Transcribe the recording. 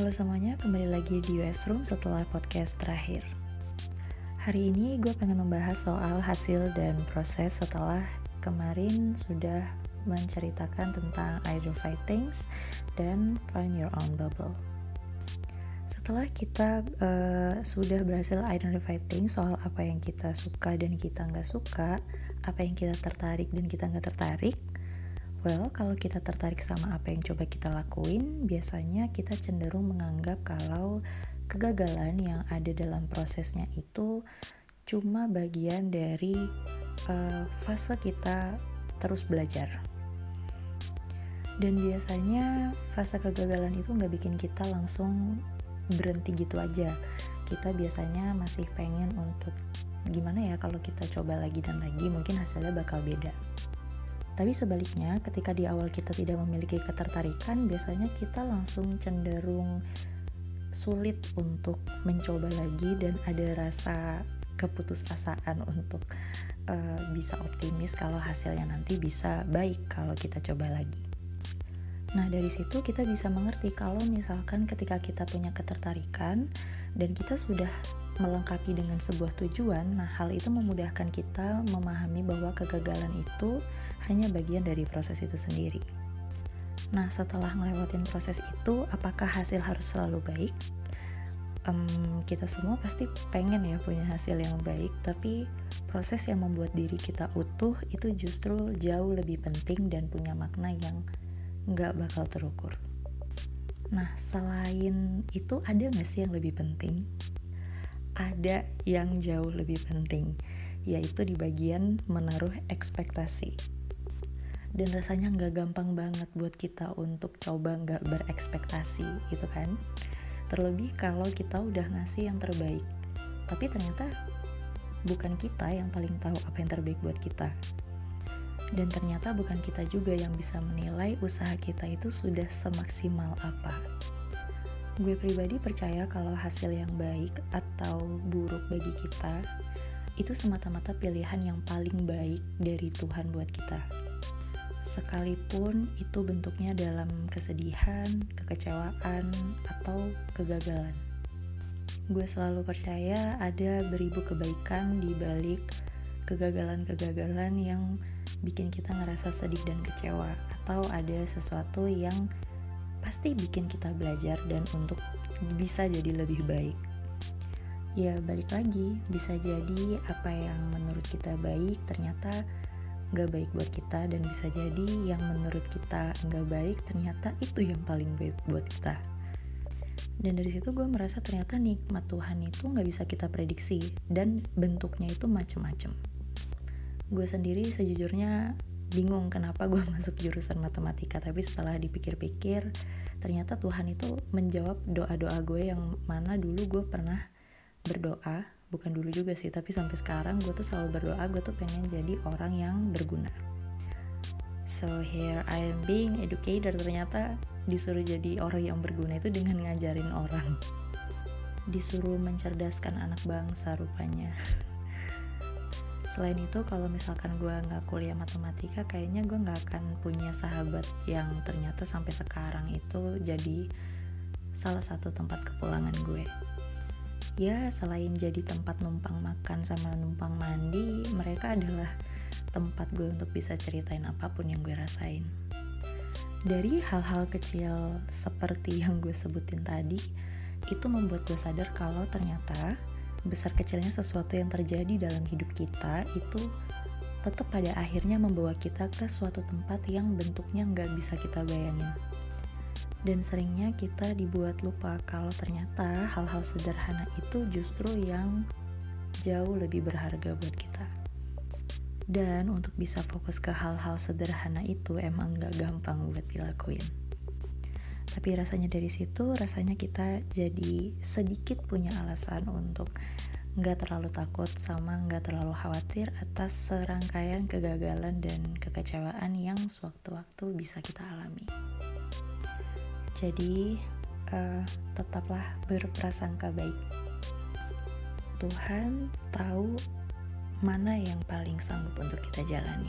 Halo semuanya, kembali lagi di US Room setelah podcast terakhir. Hari ini gue pengen membahas soal hasil dan proses setelah kemarin sudah menceritakan tentang identify things dan find your own bubble. Setelah kita uh, sudah berhasil identify things soal apa yang kita suka dan kita nggak suka, apa yang kita tertarik dan kita nggak tertarik, Well, kalau kita tertarik sama apa yang coba kita lakuin, biasanya kita cenderung menganggap kalau kegagalan yang ada dalam prosesnya itu cuma bagian dari uh, fase kita terus belajar. Dan biasanya fase kegagalan itu nggak bikin kita langsung berhenti gitu aja. Kita biasanya masih pengen untuk gimana ya kalau kita coba lagi dan lagi, mungkin hasilnya bakal beda. Tapi sebaliknya, ketika di awal kita tidak memiliki ketertarikan, biasanya kita langsung cenderung sulit untuk mencoba lagi dan ada rasa keputusasaan untuk uh, bisa optimis kalau hasilnya nanti bisa baik kalau kita coba lagi. Nah, dari situ kita bisa mengerti kalau misalkan ketika kita punya ketertarikan dan kita sudah melengkapi dengan sebuah tujuan, nah hal itu memudahkan kita memahami bahwa kegagalan itu hanya bagian dari proses itu sendiri. Nah, setelah ngelewatin proses itu, apakah hasil harus selalu baik? Um, kita semua pasti pengen ya punya hasil yang baik, tapi proses yang membuat diri kita utuh itu justru jauh lebih penting dan punya makna yang nggak bakal terukur. Nah, selain itu ada nggak sih yang lebih penting? Ada yang jauh lebih penting, yaitu di bagian menaruh ekspektasi. Dan rasanya nggak gampang banget buat kita untuk coba nggak berekspektasi, gitu kan? Terlebih kalau kita udah ngasih yang terbaik, tapi ternyata bukan kita yang paling tahu apa yang terbaik buat kita. Dan ternyata bukan kita juga yang bisa menilai usaha kita itu sudah semaksimal apa. Gue pribadi percaya kalau hasil yang baik atau buruk bagi kita itu semata-mata pilihan yang paling baik dari Tuhan buat kita. Sekalipun itu bentuknya dalam kesedihan, kekecewaan, atau kegagalan. Gue selalu percaya ada beribu kebaikan di balik kegagalan-kegagalan yang bikin kita ngerasa sedih dan kecewa atau ada sesuatu yang pasti bikin kita belajar dan untuk bisa jadi lebih baik. Ya balik lagi, bisa jadi apa yang menurut kita baik ternyata nggak baik buat kita dan bisa jadi yang menurut kita nggak baik ternyata itu yang paling baik buat kita. Dan dari situ gue merasa ternyata nikmat Tuhan itu nggak bisa kita prediksi dan bentuknya itu macem-macem. Gue sendiri sejujurnya bingung kenapa gue masuk jurusan matematika. Tapi setelah dipikir-pikir ternyata Tuhan itu menjawab doa-doa gue yang mana dulu gue pernah berdoa. Bukan dulu juga sih tapi sampai sekarang gue tuh selalu berdoa gue tuh pengen jadi orang yang berguna. So here I am being educator. Ternyata disuruh jadi orang yang berguna itu dengan ngajarin orang. Disuruh mencerdaskan anak bangsa rupanya selain itu kalau misalkan gue nggak kuliah matematika kayaknya gue nggak akan punya sahabat yang ternyata sampai sekarang itu jadi salah satu tempat kepulangan gue. Ya selain jadi tempat numpang makan sama numpang mandi mereka adalah tempat gue untuk bisa ceritain apa pun yang gue rasain. Dari hal-hal kecil seperti yang gue sebutin tadi itu membuat gue sadar kalau ternyata besar kecilnya sesuatu yang terjadi dalam hidup kita itu tetap pada akhirnya membawa kita ke suatu tempat yang bentuknya nggak bisa kita bayangin. Dan seringnya kita dibuat lupa kalau ternyata hal-hal sederhana itu justru yang jauh lebih berharga buat kita. Dan untuk bisa fokus ke hal-hal sederhana itu emang gak gampang buat dilakuin. Tapi rasanya dari situ, rasanya kita jadi sedikit punya alasan untuk nggak terlalu takut sama nggak terlalu khawatir atas serangkaian kegagalan dan kekecewaan yang sewaktu-waktu bisa kita alami. Jadi, uh, tetaplah berprasangka baik. Tuhan tahu mana yang paling sanggup untuk kita jalani.